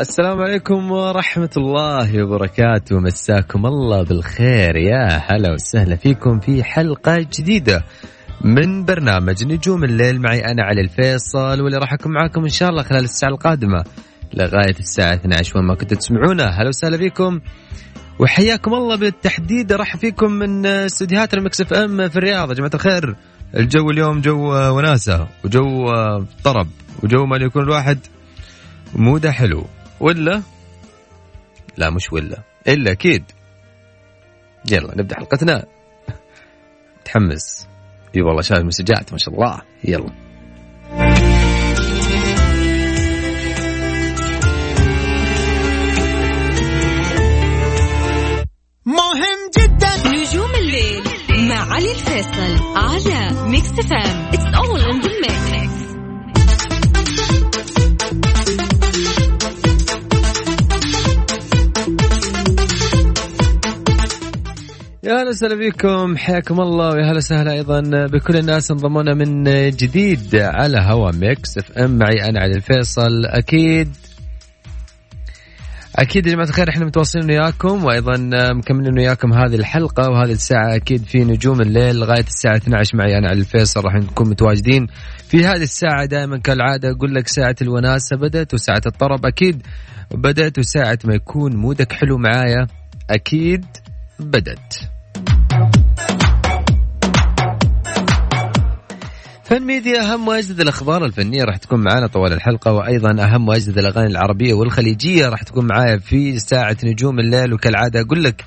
السلام عليكم ورحمة الله وبركاته. مساكم الله بالخير. يا هلا وسهلا فيكم في حلقة جديدة من برنامج نجوم الليل. معي أنا علي الفيصل واللي راح أكون معاكم إن شاء الله خلال الساعة القادمة لغاية الساعة 12 وين ما كنتوا تسمعونا هلا وسهلا فيكم. وحياكم الله بالتحديد. راح فيكم من استديوهات ال Mix FM في الرياض. يا جماعة الخير الجو اليوم جو وناسة وجو طرب وجو ما يكون الواحد موده حلو. ولا؟ لا مش ولا. إلا أكيد. يلا نبدأ حلقتنا. متحمس. إي والله شايف المسجات ما شاء الله. يلا. مهم جدا. نجوم الليل مع علي الفيصل على Mix FM it's all in the mix يا أهلا وسهلا بكم حياكم الله. ويا هلا وسهلا أيضا بكل الناس انضمونا من جديد على هوا Mix FM. معي أنا علي الفيصل. أكيد أكيد يا جماعة الخير إحنا متواصلين وياكم وأيضا مكملين وياكم هذه الحلقة وهذه الساعة أكيد في نجوم الليل لغاية الساعة 12 معي أنا علي الفيصل. راح نكون متواجدين في هذه الساعة دائما كالعادة. أقول لك ساعة الوناسة بدأت وساعة الطرب. أكيد بدأت وساعة ما يكون مودك حلو معايا. أكيد بدت فن ميديا أهم واجدد الأخبار الفنية راح تكون معنا طوال الحلقة وأيضا أهم واجدد الأغاني العربية والخليجية راح تكون معايا في ساعة نجوم الليل. وكالعادة أقول لك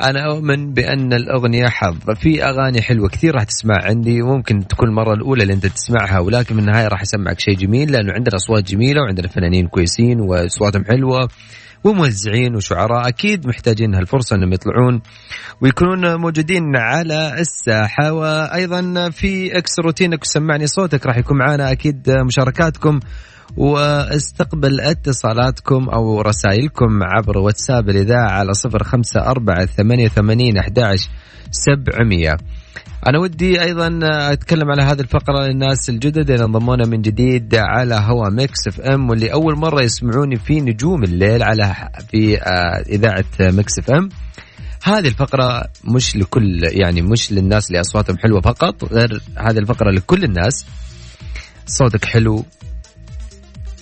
أنا أؤمن بأن الأغنية حظ. في أغاني حلوة كثير راح تسمع عندي ممكن تكون المرة الأولى اللي أنت تسمعها ولكن من النهاية راح أسمعك شيء جميل لأنه عندنا أصوات جميلة وعندنا فنانين كويسين وأصواتهم حلوة. وموزعين وشعراء أكيد محتاجين هالفرصة إنهم يطلعون ويكونون موجودين على الساحة. وأيضا في اكسر روتينك وسمعني صوتك راح يكون معنا أكيد مشاركاتكم واستقبل اتصالاتكم أو رسائلكم عبر واتساب الإذاعة على صفر خمسة أربعة ثمانية ثمانين احداش سبعمئه أنا ودي أيضا أتكلم على هذه الفقرة للناس الجدد اللي انضمونا من جديد على هوا Mix FM واللي أول مرة يسمعوني في نجوم الليل على في إذاعة Mix FM. هذه الفقرة مش لكل يعني مش للناس اللي أصواتهم حلوة فقط غير هذه الفقرة لكل الناس. صوتك حلو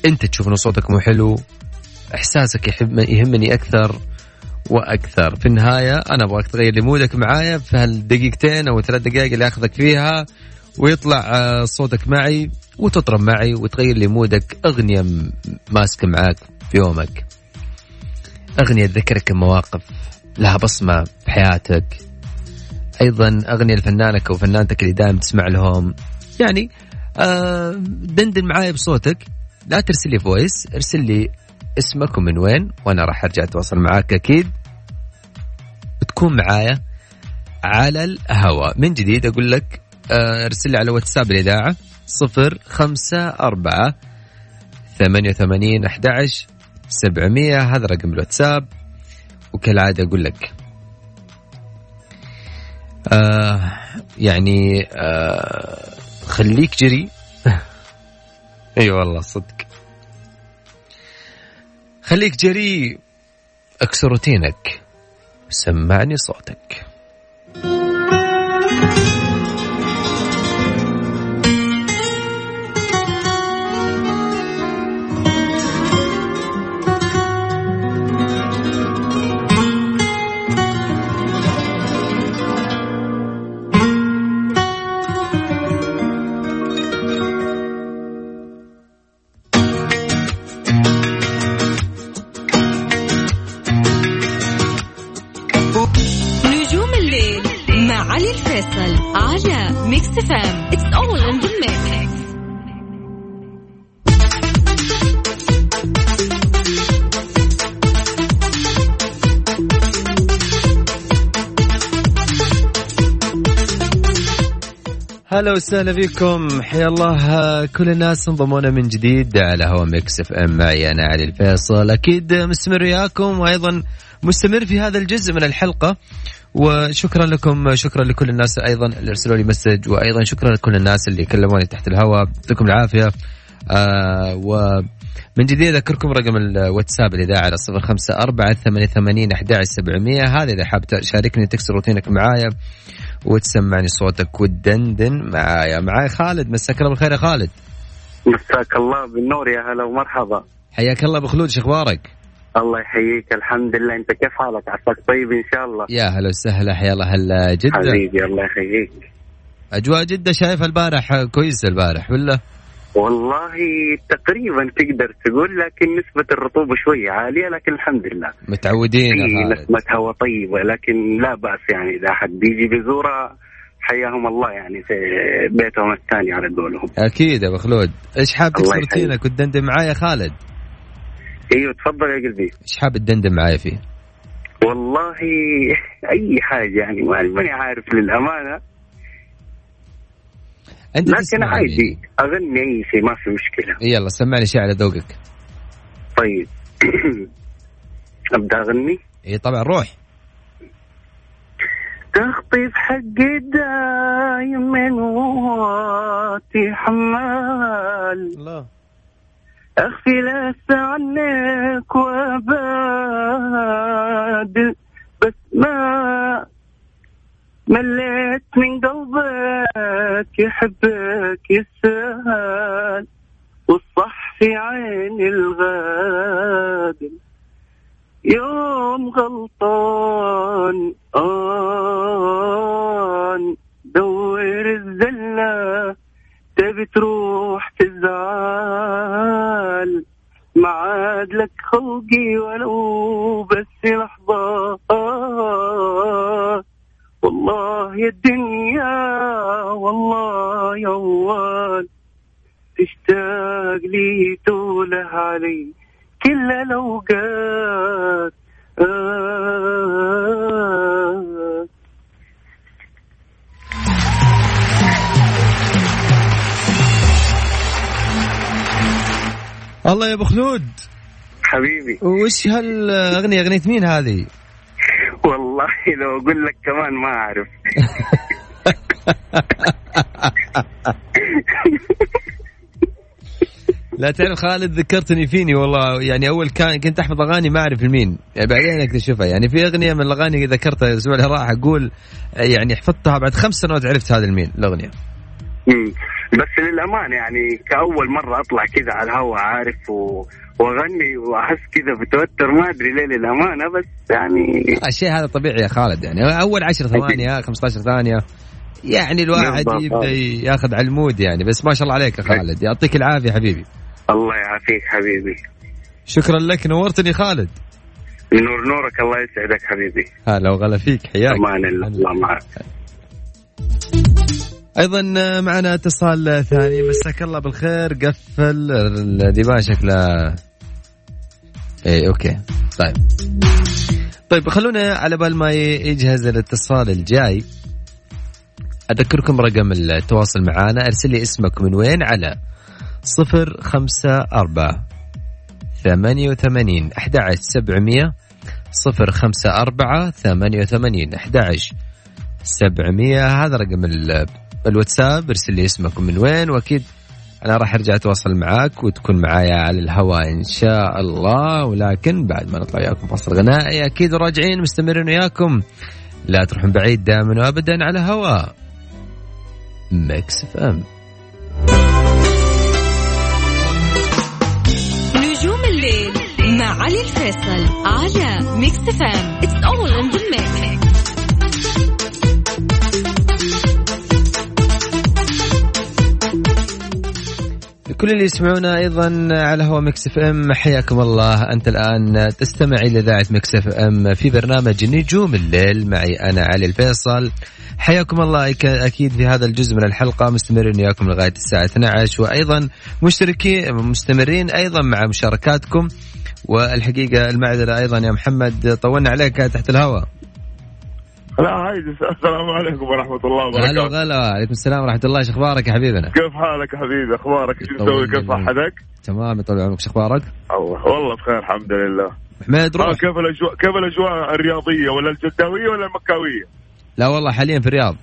أنت تشوف إنه صوتك مو حلو إحساسك يحب يهمني أكثر. وأكثر. في النهاية أنا أبغاك تغير لي mood ك معايا في هالدقيقتين أو ثلاث دقائق اللي أخذك فيها ويطلع صوتك معي وتطرب معي وتغير لي mood ك. أغنية ماسكه معاك في يومك. أغنية تذكرك مواقف لها بصمة في حياتك. أيضا أغنية لفنانك أو فنانتك اللي دائما تسمع لهم. يعني آه دندن معايا بصوتك. لا ترسل لي voice ارسل لي اسمك ومن وين وأنا راح أرجع أتواصل معاك أكيد. تكون معايا على الهواء. من جديد أقول لك أرسل لي على واتساب الإذاعة صفر خمسة أربعة ثمانية وثمانين أحد سبعمية هذا رقم الواتساب. وكالعادة أقول لك آه يعني آه خليك جري. أي أيوة والله صدق. خليك جري أكسر روتينك. سمعني صوتك. هلا وسهلا فيكم. حيا الله كل الناس انضمونا من جديد على هوا Mix FM معي أنا علي الفيصل. أكيد مستمر وياكم وأيضا مستمر في هذا الجزء من الحلقة. وشكرا لكم شكرا لكل الناس أيضا اللي ارسلوا لي message وأيضا شكرا لكل الناس اللي كلموني تحت الهواء يعطيكم العافية. آه ومن جديد أذكركم رقم الواتساب الاذاعه على صفر خمسة أربعة ثمانية ثمانين أحد سبعمية. هذا إذا حاب تشاركني تكسر روتينك معايا. وتسمعني صوتك وتدندن معايا. معاي خالد مساك الله بالخير يا خالد. مساك الله بالنور يا هلا ومرحبا. حياك الله بخلود شو أخبارك؟ الله يحييك الحمد لله. أنت كيف حالك؟ عساك طيب إن شاء الله. يا هلا وسهلا حيا الله هلا جدة حبيبي الله يحييك. أجواء جدة شايف البارح كويسة البارح ولا؟ والله تقريبا تقدر تقول لكن نسبة الرطوبة شوية عالية لكن الحمد لله. متعودين في نسمة هواء طيبة لكن لا بأس يعني إذا أحد بيجي بزورة حياهم الله يعني في بيتهم الثاني على قولهم. أكيد يا أبو خلود. إيش حاب تكسر. روتينك وتدندن معايا يا خالد؟ إيوه تفضل يا قلبي. إيش حاب تدندن معايا فيه؟ والله أي حاجة يعني ماني ماني عارف للأمانة. أنت لكن تسمع عادي؟ اغني أي شيء ما في مشكلة. يلا سمعني شيء على ذوقك. طيب. أبدأ أغني؟ اي طبعا روح. تخطيف حق دايم من واتي حمال. الله. أخفي لس عنك واباد بس ما مليت من قلبك يحبك يسهل والصح في عين الغادر يوم غلطان آن دور الزلة تبي تروح تزعل. ما عاد لك خلقي ولو بس لحظة. والله يا الدنيا والله يا أول. تشتاق لي توله علي كل الأوقات. آه. الله يا أبو خلود. حبيبي. وش هالاغنيه أغنية مين هذه؟ والله لو أقول لك كمان ما أعرف. لا تعرف خالد ذكرتني فيني والله. يعني أول كان كنت أحفظ أغاني ما أعرف المين يعني بعدين اكتشفها. يعني في أغنية من الأغاني ذكرتها الأسبوع اللي راح أقول يعني حفظتها بعد خمس سنوات عرفت هذا المين الأغنية. بس للأمانة يعني كأول مرة أطلع كذا على الهواء عارف و... وأغني وأحس كذا بتوتر ما أدري ليه للأمانة بس يعني الشيء هذا طبيعي يا خالد يعني. أول 10 ثواني 15 ثانية يعني الواحد. يبدأ ياخذ على ال mood يعني. بس ما شاء الله عليك يا خالد. يعطيك العافية حبيبي. الله يعافيك حبيبي. شكرا لك. نورتني خالد. نور نورك الله يسعدك حبيبي. هلا وغلا فيك. حياك. أمان الله الله معك. أيضا معنا اتصال ثاني. مساك الله بالخير. قفل الديبان شكله إيه okay. طيب. طيب خلونا على بال ما يجهز الاتصال الجاي. أذكركم رقم التواصل معنا أرسل لي اسمك من وين؟ على صفر خمسة أربعة ثمانية وثمانين أحد سبعمية صفر خمسة أربعة ثمانية وثمانين أحد سبعمية. هذا رقم ال- الواتساب. أرسل لي اسمك من وين؟ وأكيد أنا راح أرجع أتواصل معاك وتكون معايا على الهواء إن شاء الله. ولكن بعد ما نطلع وياكم فاصل غنائي أكيد راجعين مستمرين وياكم. لا تروحون بعيد دائما وابدا على هواء Mix FM. نجوم الليل مع علي الفيصل على Mix FM it's all in the mix كل اللي يسمعونا أيضا على هوا Mix FM حياكم الله. أنت الآن تستمع إلى اذاعه Mix FM في برنامج نجوم الليل. معي أنا علي الفيصل. حياكم الله. أكيد في هذا الجزء من الحلقة مستمرين وياكم لغاية الساعة 12 وأيضا مشتركين مستمرين أيضا مع مشاركاتكم. والحقيقة المعذرة أيضا يا محمد طولنا عليك تحت الهواء لا هايدي السلام عليكم ورحمة الله وبركاته. هلا وغلا. عليكم السلام ورحمة الله. شو أخبارك يا حبيبنا؟ كيف حالك يا حبيبي؟ أخبارك؟ إيش مسوي؟ كيف صحتك؟ تمام. طول عمرك شو أخبارك؟ الله والله بخير الحمد لله. حميد روح. كيف الأجواء كيف الأجواء الرياضية؟ ولا الجداوية ولا المكاوية؟ لا والله حاليا في الرياض.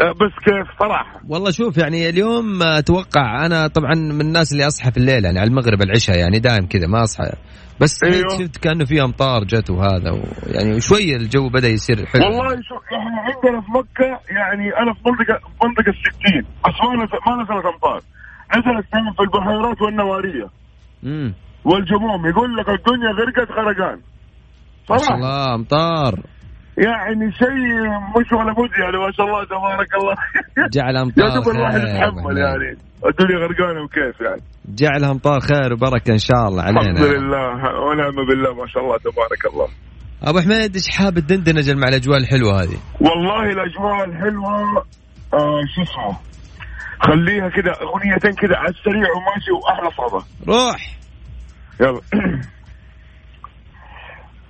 بس كيف؟ صراحة. والله شوف يعني اليوم أتوقع أنا طبعا من الناس اللي أصحى في الليل يعني على المغرب العشاء يعني دائم كذا ما أصحى. بس أيوه. شفت كأنه في أمطار جت وهذا و... يعني شوية الجو بدأ يصير حلو. والله شوف إحنا عندنا في مكة يعني أنا في منطقة في منطقة الستين بس ما ما نزلت أمطار. نزلت في البحيرات والنوارية. امم والجموم يقول لك الدنيا غرقت غرقان ما شاء الله أمطار. يعني شيء مش ولا بد يعني ما شاء الله تبارك الله. جعل أمطار يا دوب الواحد يتحمل يعني. الدنيا غرقانه وكيف يعني. جعلها أمطار خير وبركة إن شاء الله علينا. الحمد لله. ونعم بالله ما شاء الله تبارك الله. أبو حميد إيش حاب الدندنة مع الأجواء الحلوة هذه؟ والله الأجواء الحلوة آه شو اسمه خليها كذا أغنيتين كذا على السريع وماشي وأحلى صدى روح. يلا.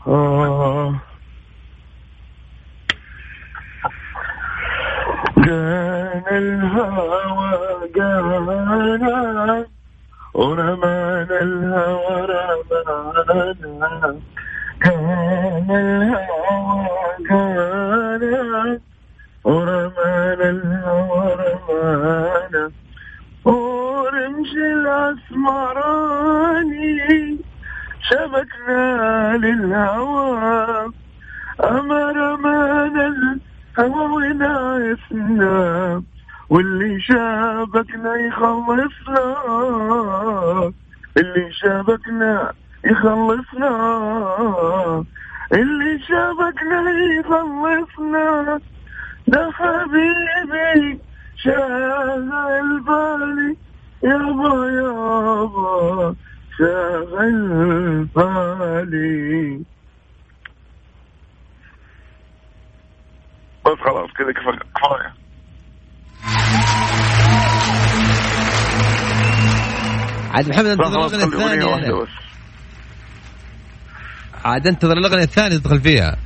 آه كان الهوى قانا ورمانا الهوى رمانا كان الهوى قانا ورمانا الهوى رمانا ورمش الأسمراني. شبكنا للهوى. أما رمانا هوا وناسنا واللي شابكنا يخلصنا اللي شابكنا يخلصنا اللي شابكنا يخلصنا. ده حبيبي شاغل بالي يابا يابا شاغل بالي. بس خلاص كذا كفاية. عاد محمد انتظر الأغنية الثانية. عاد انتظر الأغنية الثانية تدخل فيها.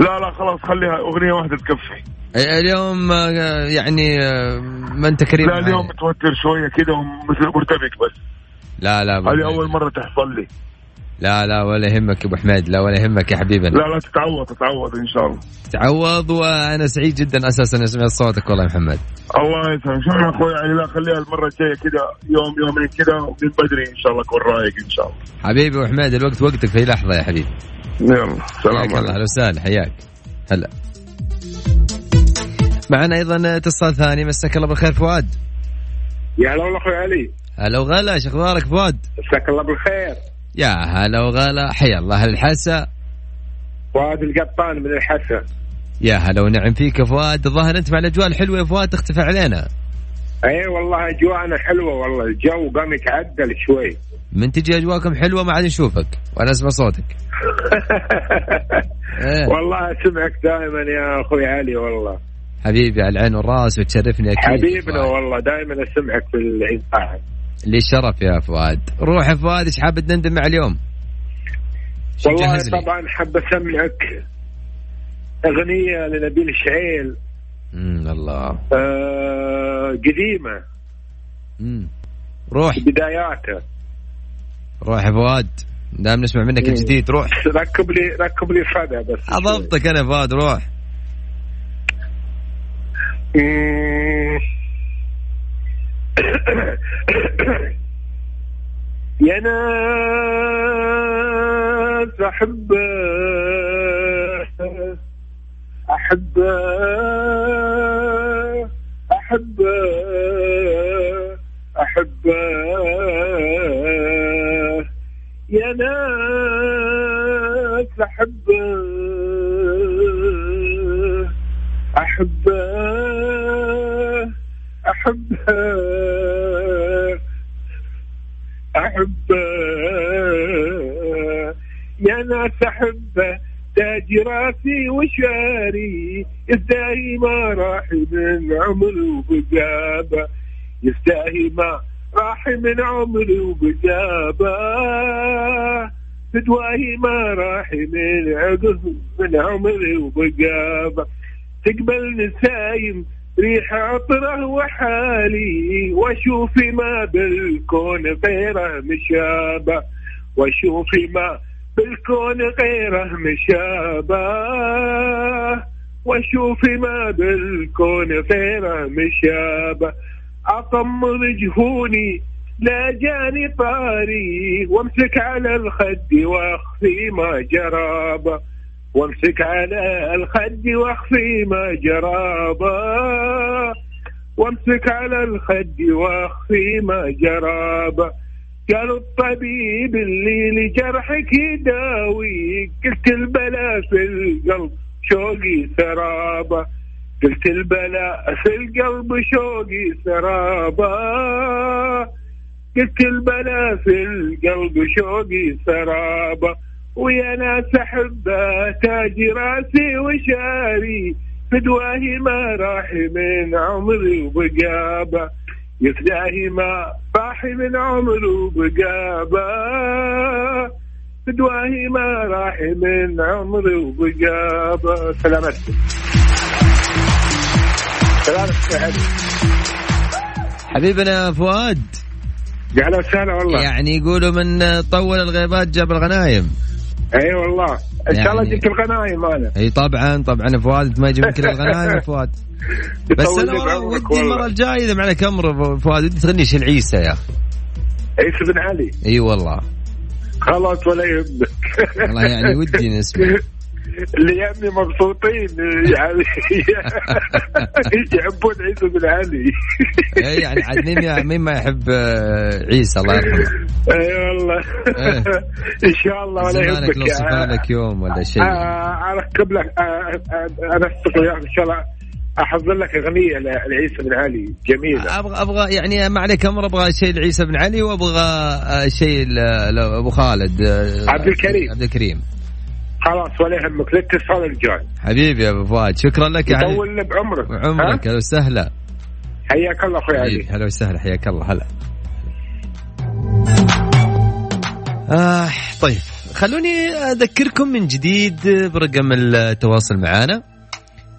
لا لا خلاص خليها أغنية واحدة تكفي. اليوم آه، يعني آه، ما انت كريم لا اليوم متوتر شوية كذا ومرتبك بس. لا لا هذه أول مرة تحصل لي. لا لا ولا يهمك أبو حميد لا ولا يهمك يا حبيبنا لا لا تتعوض تتعوض إن شاء الله. تتعوض وأنا سعيد جدا أساسا أسمع صوتك والله يا محمد. الله يسلمك. شكرا أخوي يعني لا خليها المرة الجاية كذا يوم يومين كذا من بدري إن شاء الله أكون رايق إن شاء الله. حبيبي أبو حميد الوقت وقتك في لحظة يا حبيبي. يلا سلام عليكم. أهلا وسهلا حياك. هلا. معنا أيضا اتصال ثاني مساك الله بالخير فؤاد. يا هلا والله أخوي علي. هلا وغلا شو أخبارك فؤاد؟ مساك الله بالخير. يا هلا وغلا حيا الله الحسا. فؤاد القطان من الحسا. يا هلا ونعم فيك يا فؤاد. الظاهر أنت مع الأجواء الحلوة يا فؤاد تختفي علينا. أي والله أجواءنا حلوة والله الجو قام يتعدل شوي. من تجي أجواءكم حلوة ما عاد نشوفك وأنا أسمع صوتك. إيه. والله أسمعك دائما يا أخوي علي والله. حبيبي على العين والرأس وتشرفني أكيد. حبيبنا والله دائما أسمعك في الاذاعه لي الشرف يا فؤاد. روح يا فؤاد إيش حاب تندم مع اليوم والله طبعا حاب أسمعك. أغنية لنبيل الشعيل امم الله. آه قديمة. امم روح. بداياته. روح يا فؤاد. دام نسمع منك الجديد روح. ركب لي ركب لي فدا بس. اضبطك أنا فؤاد روح. يا ناس احبه أحبه أحبه أحبه يا ناس أحبه أحبه أحبه أحبه يا ناس أحبه تاج راسي وشاري يستاهي ما راح من عمري وبجابة يستاهي ما راح من عمري وبجابة. بدواهي ما راح من عقب من عمري وبجابة. تقبل نسايم ريح عطرة وحالي واشوف ما بالكون غيره مشابه واشوف ما بالكون غيره مشابه واشوف ما بالكون غيره مشابه اطمن جهوني لا جاني طاري. وامسك على الخد واخفي ما جرابة. وامسك على الخد واخفي ما جرابه وامسك على الخد واخفي ما جرابه قالوا الطبيب اللي لجرحك يداوي قلت البلا في القلب شوقي سرابة قلت البلاء في القلب شوقي سرابة قلت البلا في القلب شوقي سرابة ويا ناس أحبه تاج راسي وشاري فدواهي ما راح من عمري وبقابة. يفداهي ما صاحي من عمره بقابة بدواهي ما راح من عمره وبقابة. سلامتكم سلامتك حبيبنا فؤاد. يا وسهلا والله. يعني يقولوا من طول الغيبات جاب الغنايم. اي أيوة والله. إن شاء الله يجيك يعني الغنايم أنا. إي طبعا طبعا. فؤاد أنت ما يجيب كل الغنايم فؤاد. بس أنا ودي المرة الجاية إذا معنا كاميرا فؤاد ودي تغني شيل عيسى يا أخي. عيسى بن علي. إي والله. خلاص ولا يهمك. والله يعني ودي نسمع. اللي يمي مبسوطين. يعني يحبون عيسى بن علي. اي يعني عاد مين مين ما يحب آه، عيسى الله يرحمه. اي والله. إيه. إن شاء الله ولا يهمك لو لك يوم ولا شيء. آه، أنا قبل أنا وياك إن شاء الله أحضر لك أغنية لعيسى بن علي. جميلة. أبغى أبغى يعني ما عليك أمر أبغى شيء لعيسى بن علي وأبغى آه، شيء لابو خالد عبد الكريم. عبد الكريم. خلاص ولا يهمك للاتصال الجاي. حبيبي يا أبو فؤاد شكرا لك يا يطول بعمرك. بعمرك أهلا وسهلا. حياك الله أخوي علي. هلا وسهلا حياك الله هلا. آه طيب خلوني أذكركم من جديد برقم التواصل معنا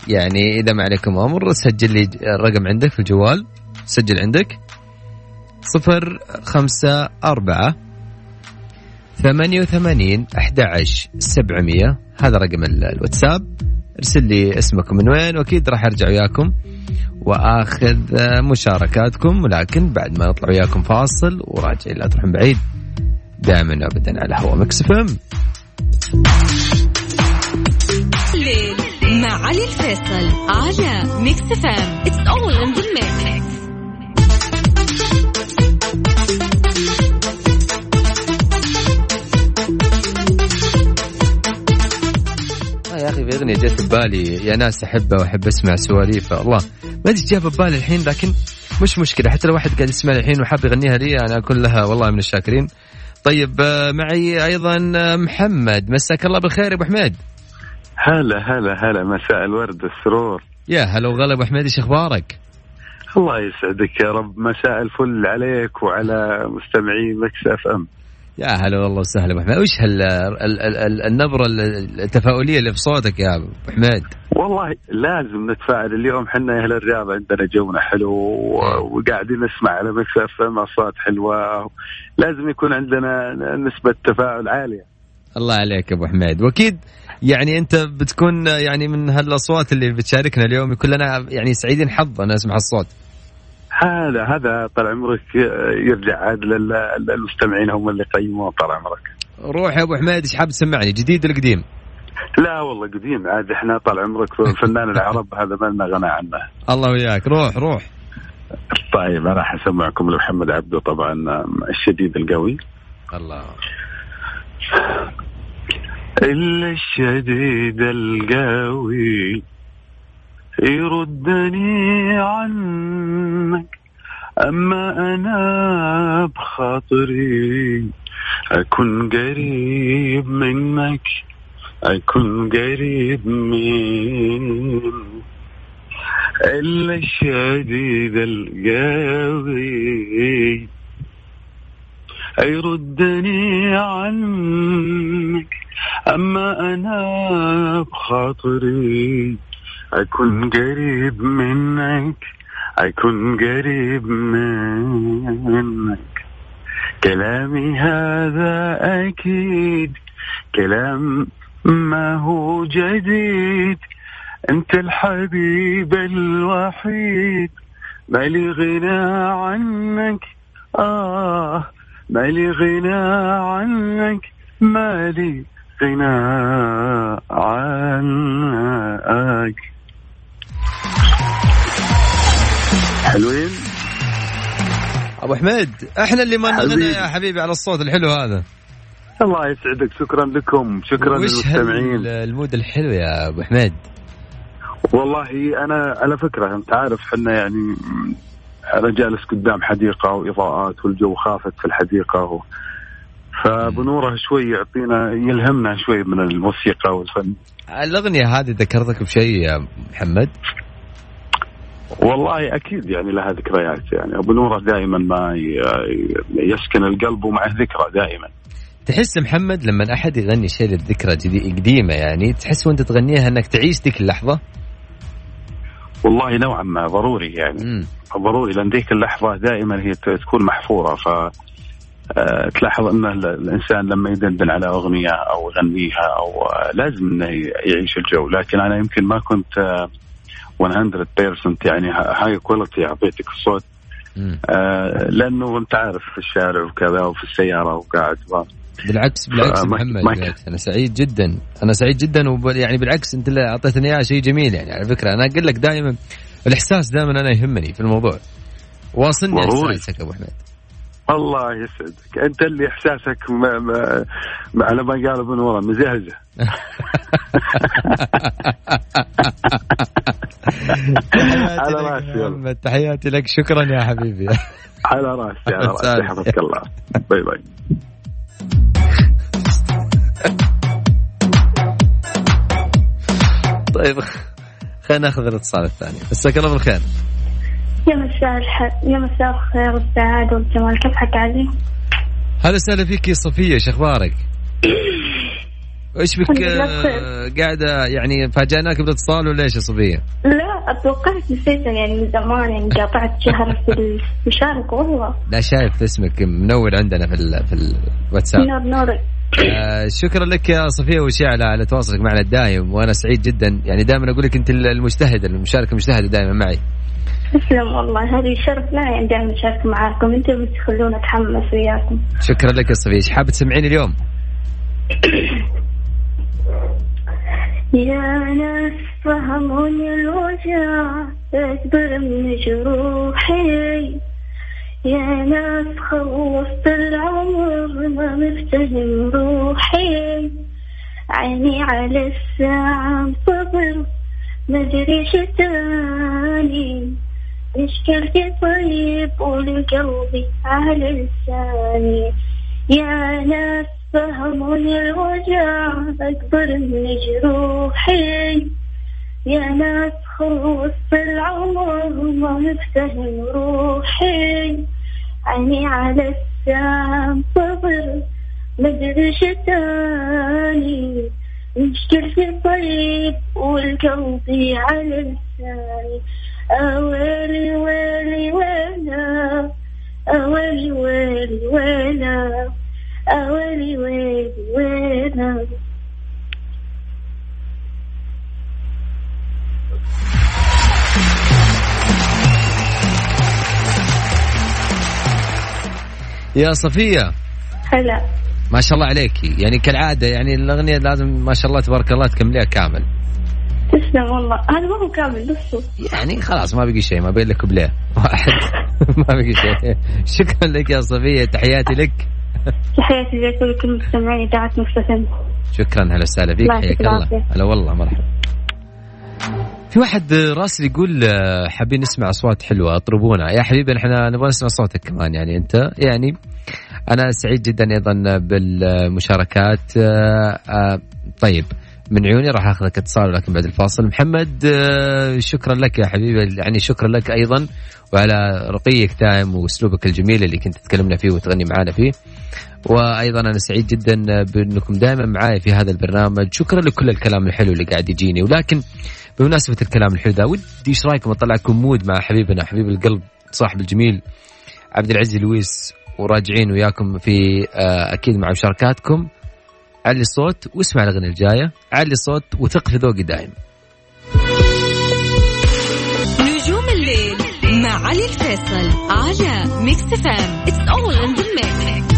يعني إذا ما عليكم أمر سجل لي الرقم عندك في الجوال. سجل عندك. صفر خمسة أربعة ثمانية وثمانين أحد عشر سبعمية. هذا رقم الواتساب. ارسل لي اسمكم من وين وأكيد راح أرجع وياكم وأخذ مشاركاتكم ولكن بعد ما نطلع وياكم فاصل وراجع لا تروحون بعيد. دائما ابدا على هوا Mix FM. مع علي الفيصل على Mix FM it's all in the أخي في أغنية جت ببالي يا ناس احبها وأحب أسمع سواليفها الله ما أدري جات ببالي الحين لكن مش مشكلة. حتى لو واحد قاعد يسمع الحين وحاب يغنيها لي أنا اكون لها والله من الشاكرين. طيب آه، معي أيضا آه، محمد. مساك الله بالخير يا أبو حميد. هلا هلا هلا. مساء الورد والسرور يا هلا وغلا أبو حميد إيش أخبارك؟ الله يسعدك يا رب. مساء الفل عليك وعلى مستمعين Mix FM. يا هلا والله وسهلا أبو حميد. وش هال النبرة التفاؤلية اللي في صوتك يا أبو حميد؟ والله لازم نتفائل اليوم إحنا أهل الرياض عندنا جونا حلو وقاعدين نسمع على Mix FM أصوات حلوة. لازم يكون عندنا نسبة تفاؤل عالية. الله عليك أبو حميد. وأكيد يعني أنت بتكون يعني من هالأصوات اللي بتشاركنا اليوم يكون لنا يعني سعيدين حظ أنا اسمع الصوت. هذا هذا طال عمرك يرجع عاد للمستمعين هم اللي يقيمون طال عمرك. روح يا أبو حميد إيش حاب تسمعني؟ جديد ولا قديم؟ لا والله قديم عاد إحنا طال عمرك فنان العرب هذا ما لنا غنى عنه. الله وياك. روح روح. طيب أنا راح أسمعكم لمحمد عبده طبعا الشديد القوي. الله. الشديد القوي. يردني عنك أما أنا بخاطري أكون قريب منك أكون قريب منك. إلا الشديد القوي يردني عنك أما أنا بخاطري أكون قريب منك أكون قريب منك كلامي هذا أكيد. كلام ما هو جديد. أنت الحبيب الوحيد. مالي غنى عنك. آه مالي غنى عنك. مالي غنى عنك. حلوين؟ أبو حميد إحنا اللي ما نغنى يا حبيبي على الصوت الحلو هذا. الله يسعدك شكرا لكم شكرا للمستمعين. المود الحلو يا أبو حميد؟ والله أنا على فكرة أنت عارف إحنا يعني أنا جالس قدام حديقة وإضاءات والجو خافت في الحديقة و... فبنوره شوي يعطينا يلهمنا شوي من الموسيقى والفن. الأغنية هذه ذكرتك بشيء يا محمد؟ والله أكيد يعني لها ذكريات يعني. أبو نوره دائما ما يسكن القلب ومعه ذكرى دائما. تحس محمد لما أحد يغني شيء للذكرى قديمة يعني تحس وأنت تغنيها إنك تعيش ذيك اللحظة؟ والله نوعا ما ضروري يعني. م. ضروري لأن ذيك اللحظة دائما هي تكون محفورة. ف آه، تلاحظ أن الإنسان لما يدندن على أغنية أو يغنيها أو آه، لازم إنه يعيش الجو. لكن أنا يمكن ما كنت 100% آه، يعني هاي كواليتي اعطيتك الصوت. لأنه أنت عارف في الشارع وكذا وفي السيارة وقاعد بالعكس بالعكس محمد أنا سعيد جدا. أنا سعيد جدا ويعني بالعكس أنت اللي أعطيتني إياه شيء جميل يعني على فكرة. أنا أقول لك دائما الإحساس دائما أنا يهمني في الموضوع. واصلني احساسك أبو حميد الله يسعدك. أنت اللي إحساسك ما ما على ما قال ابن ورا مزهزه. على راسي تحياتي لك. شكرا يا حبيبي. على راسي على راسي. حفظك الله. باي باي. طيب خلينا ناخذ الاتصال الثاني. مساك الله بالخير. يا مساء الحب يا مساء الخير والسعادة والجمال. كيف حالك عزيز؟ هلا وسهلا فيك يا صفية شو أخبارك؟ إيش بك آه، قاعدة يعني فاجأناك بالاتصال ولا إيش يا صفية؟ لا أتوقعت نسيتها يعني من زمان يعني قاطعت شهر في المشاركة والله. لا شايف اسمك منور عندنا في في الواتساب. نور نور. آه شكرا لك يا صفية وشعلة على تواصلك معنا الدائم وأنا سعيد جدا. يعني دائما أقول لك أنت المجتهده المشاركه المجتهده دائما معي. تسلم والله. هذه شرف لنا يعني دائما نشارك معاكم. أنتم بتخلونا اتحمس وياكم. شكرا لك يا صفيه إيش. حابه تسمعيني اليوم؟ يا ناس فهموني الوجع. اكبر من جروحي. يا ناس خلصت العمر ما مفتهم روحي. عيني على الساعة صبر مدري شتاني مشكلتي طيب ولقلبي على لساني يا ناس فهموني الوجع أكبر من جروحي. يا ناس خلص العمر ما يفتهم روحي. عيني على السام صبر مدري شتاني مشكلتي طيب والقلبي على لساني أويلي ويلي وينا أويلي ويلي وينا أويلي ويلي وينا يا صفية. هلا. ما شاء الله عليك. يعني كالعادة يعني الأغنية لازم ما شاء الله تبارك الله تكمليها كامل. تسلم والله. هذا ما هو كامل نصه يعني خلاص ما بقي شيء ما بين لك بليه واحد. ما بقي شيء. شكرا لك يا صفية تحياتي لك. تحياتي لك ولكل مستمعين إذاعة مستفن شكرا هلا وسهلا فيك. حياك الله. هلا والله مرحبا. في واحد راسل يقول آه، حابين نسمع أصوات حلوة اطربونا. يا حبيبي إحنا نبغى نسمع صوتك كمان يعني أنت؟ يعني أنا سعيد جدا أيضا بالمشاركات. آه، آه، طيب من عيوني راح أخذك اتصال لكن بعد الفاصل. محمد شكرا لك يا حبيبي. يعني شكرا لك أيضا وعلى رقيك دائم وأسلوبك الجميل اللي كنت تكلمنا فيه وتغني معنا فيه. وأيضا أنا سعيد جدا بأنكم دائما معاي في هذا البرنامج. شكرا لكل الكلام الحلو اللي قاعد يجيني. ولكن بمناسبة الكلام الحلو ذا ودي إيش رأيكم؟ اطلعكم مود مع حبيبنا حبيب القلب صاحب الجميل عبد العزيز لويس. وراجعين وياكم في آه، أكيد مع مشاركاتكم. علي الصوت واسمع الأغنية الجاية. علي الصوت وثق في ذوقي دايم نجوم الليل مع علي الفيصل على Mix FM it's all in the mix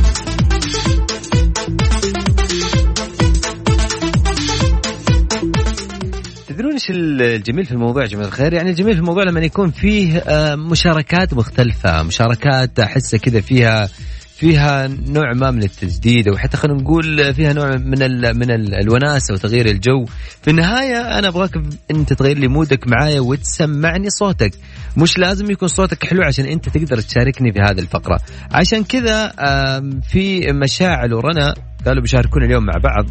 تدرون إيش الجميل في الموضوع يا جماعة الخير؟ يعني الجميل في الموضوع لما يكون فيه آه، مشاركات مختلفة، مشاركات احسها كذا فيها فيها نوع ما من التجديد أو حتى خلينا نقول فيها نوع من ال من ال الوناسة وتغيير الجو. في النهاية أنا أبغاك أنت تغير لي مودك معايا وتسمعني صوتك. مش لازم يكون صوتك حلو عشان أنت تقدر تشاركني في هذه الفقرة. عشان كذا في مشاعل ورنا قالوا بيشاركونا اليوم مع بعض.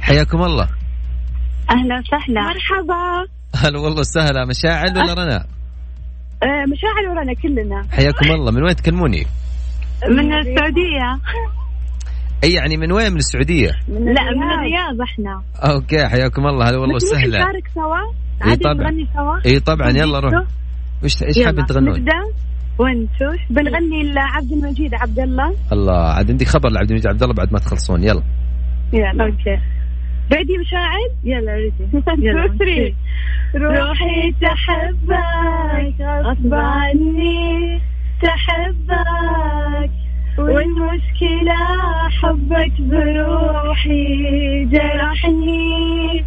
حياكم الله. أهلا وسهلا. مرحبا. هلا والله وسهلا. مشاعل ولا رنا؟ آه، مشاعل ورنا كلنا. حياكم الله. من وين تكلموني؟ من السعودية. أي يعني من وين؟ من السعودية؟ من لا من الرياض. إحنا. okay حياكم الله. هلا والله وسهلا. نشارك سوا؟ إي طبعا. نغني سوا؟ إي طبعا. يلا روح. وش إيش حابين تغنون؟ نبدا وانتو بنغني لعبد المجيد عبد الله. الله عاد عندي خبر لعبد المجيد عبد الله بعد ما تخلصون. يلا. يلا okay. ابدي مشاعل؟ يلا ready يلا. روحي. تحبك غصب عني تحبك والمشكلة حبك بروحي جرحني.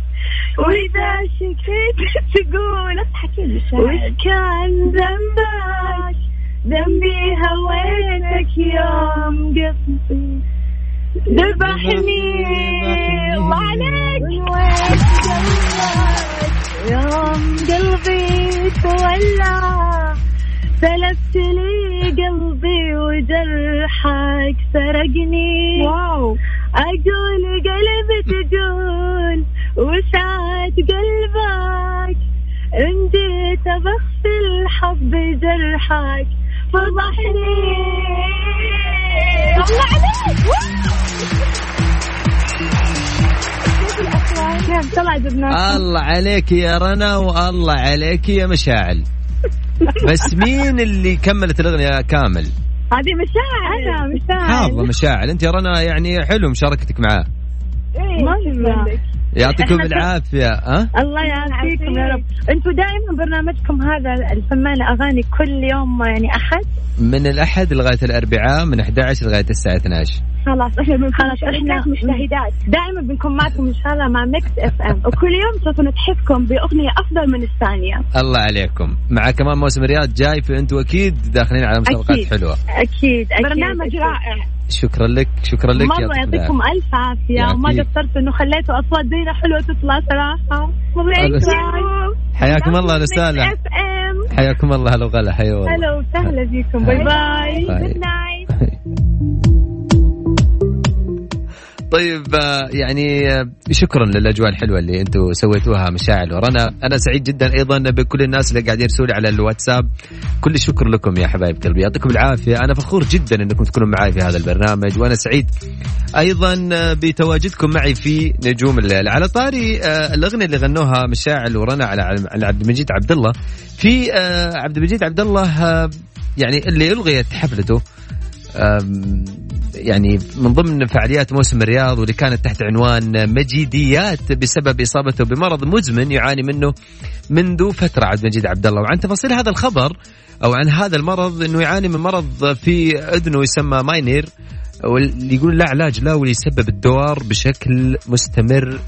وإذا شكيت تقول أضحكي وش كان ذنبك؟ ذنبي هويتك يوم قصدي. ذبحني الله عليك يوم قلبي تولى سلبت لي قلبي وجرحك. سرقني واو أقول قلبي تقول وسعت قلبك ان جيت بغسل حب جرحك. فضحني. الله عليك الله عليك يا رنا والله عليك يا مشاعل. بس مين اللي كملت الأغنية كامل؟ هذه مشاعر أنا مشاعر حافظة مشاعل أنت يا رنا يعني حلو مشاركتك معاه. إيه يعطيكم العافية ها؟ الله يعافيكم يا رب. أنتم دائما برنامجكم هذا الفنانة أغاني كل يوم يعني أحد؟ من الأحد لغاية الأربعاء من 11 لغاية الساعة 12 خلاص إحنا خلاص إحنا مجتهدات دائما بنكون معكم إن شاء الله مع Mix FM وكل يوم سوف نتحفكم بأغنية أفضل من الثانية. الله عليكم. مع كمان موسم الرياض جاي فانتم أكيد داخلين على مسابقات أكيد. حلوة. أكيد, أكيد. برنامج رائع. شكرا لك شكرا لك مرة يعطيكم ألف عافية. وما قصرتوا إنه خليتوا أصوات زينا حلوة تطلع صراحة. حياكم الله رسالة حياكم الله هلا وغلا. حيا والله. هلا وسهلا فيكم. باي باي. طيب آه، يعني آه، شكرا للأجواء الحلوة اللي أنتم سويتوها مشاعل ورنا أنا سعيد جدا أيضا بكل الناس اللي قاعدين يرسلوا على الواتساب. كل الشكر لكم يا حبايب قلبي. يعطيكم العافية. أنا فخور جدا إنكم تكونوا معي في هذا البرنامج وأنا سعيد أيضا آه، بتواجدكم معي في نجوم الليل. على طاري الأغنية اللي غنوها مشاعل ورنا على على عبد المجيد عبد الله في عبد المجيد عبد الله يعني اللي ألغيت حفلته يعني من ضمن فعاليات موسم الرياض واللي كانت تحت عنوان مجيديات بسبب إصابته بمرض مزمن يعاني منه منذ فترة. عبد المجيد عبد الله وعن تفاصيل هذا الخبر أو عن هذا المرض إنه يعاني من مرض في أذنه يسمى ماينير واللي يقول لا علاج لا واللي يسبب الدوار بشكل مستمر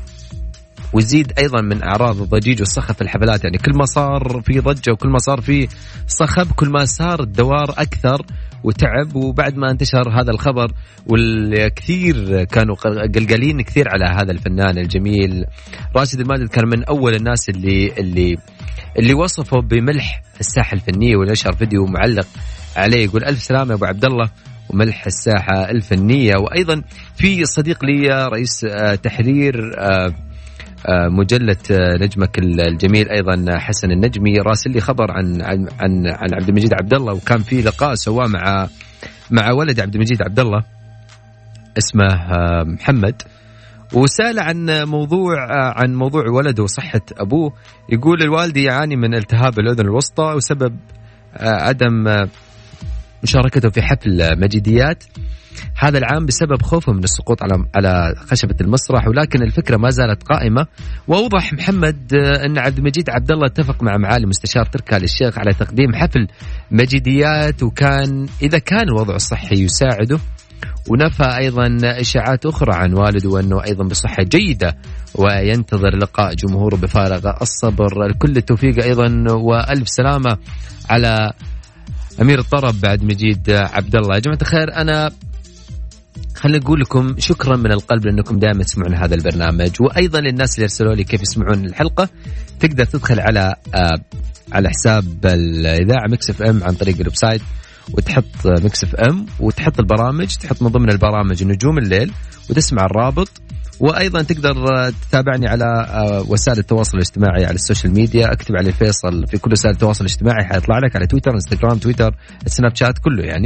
ويزيد أيضا من أعراض الضجيج والصخب في الحفلات يعني كل ما صار في ضجة وكل ما صار في صخب كل ما صار الدوار أكثر وتعب. وبعد ما انتشر هذا الخبر والكثير كانوا قلقلين كثير على هذا الفنان الجميل راشد الماجد كان من أول الناس اللي اللي اللي وصفه بملح الساحة الفنية. ونشر فيديو معلق عليه يقول ألف سلامة يا أبو عبد الله وملح الساحة الفنية. وأيضا في صديق لي رئيس آه، تحرير آه، مجلة نجمك الجميل أيضا حسن النجمي راسل لي خبر عن عن عن, عبد المجيد عبد الله وكان في لقاء سواه مع مع ولد عبد المجيد عبد الله اسمه محمد وسأل عن موضوع عن موضوع ولده وصحة أبوه. يقول الوالد يعاني من التهاب الأذن الوسطى وسبب عدم مشاركته في حفل مجيديات هذا العام بسبب خوفه من السقوط على على خشبة المسرح ولكن الفكرة ما زالت قائمة. وأوضح محمد أن عبد المجيد عبد الله اتفق مع معالي مستشار تركي آل الشيخ على تقديم حفل مجيديات وكان إذا كان الوضع الصحي يساعده. ونفى أيضا إشاعات أخرى عن والده وأنه أيضا بصحة جيدة وينتظر لقاء جمهوره بفارغ الصبر. كل التوفيق أيضا وألف سلامة على أمير الطرب عبد المجيد عبد الله. يا جماعة الخير أنا خليني أقول لكم شكرا من القلب لأنكم دائما تسمعون هذا البرنامج وأيضا للناس اللي ارسلوا لي كيف يسمعون الحلقة تقدر تدخل على آه على حساب الإذاعة Mix FM عن طريق ال website وتحط Mix FM وتحط البرامج تحط من ضمن البرامج نجوم الليل وتسمع الرابط وأيضا تقدر تتابعني على آه، وسائل التواصل الاجتماعي على ال social media. أكتب علي فيصل في كل وسائل التواصل الاجتماعي حيطلع لك على تويتر إنستغرام تويتر سناب شات كله يعني.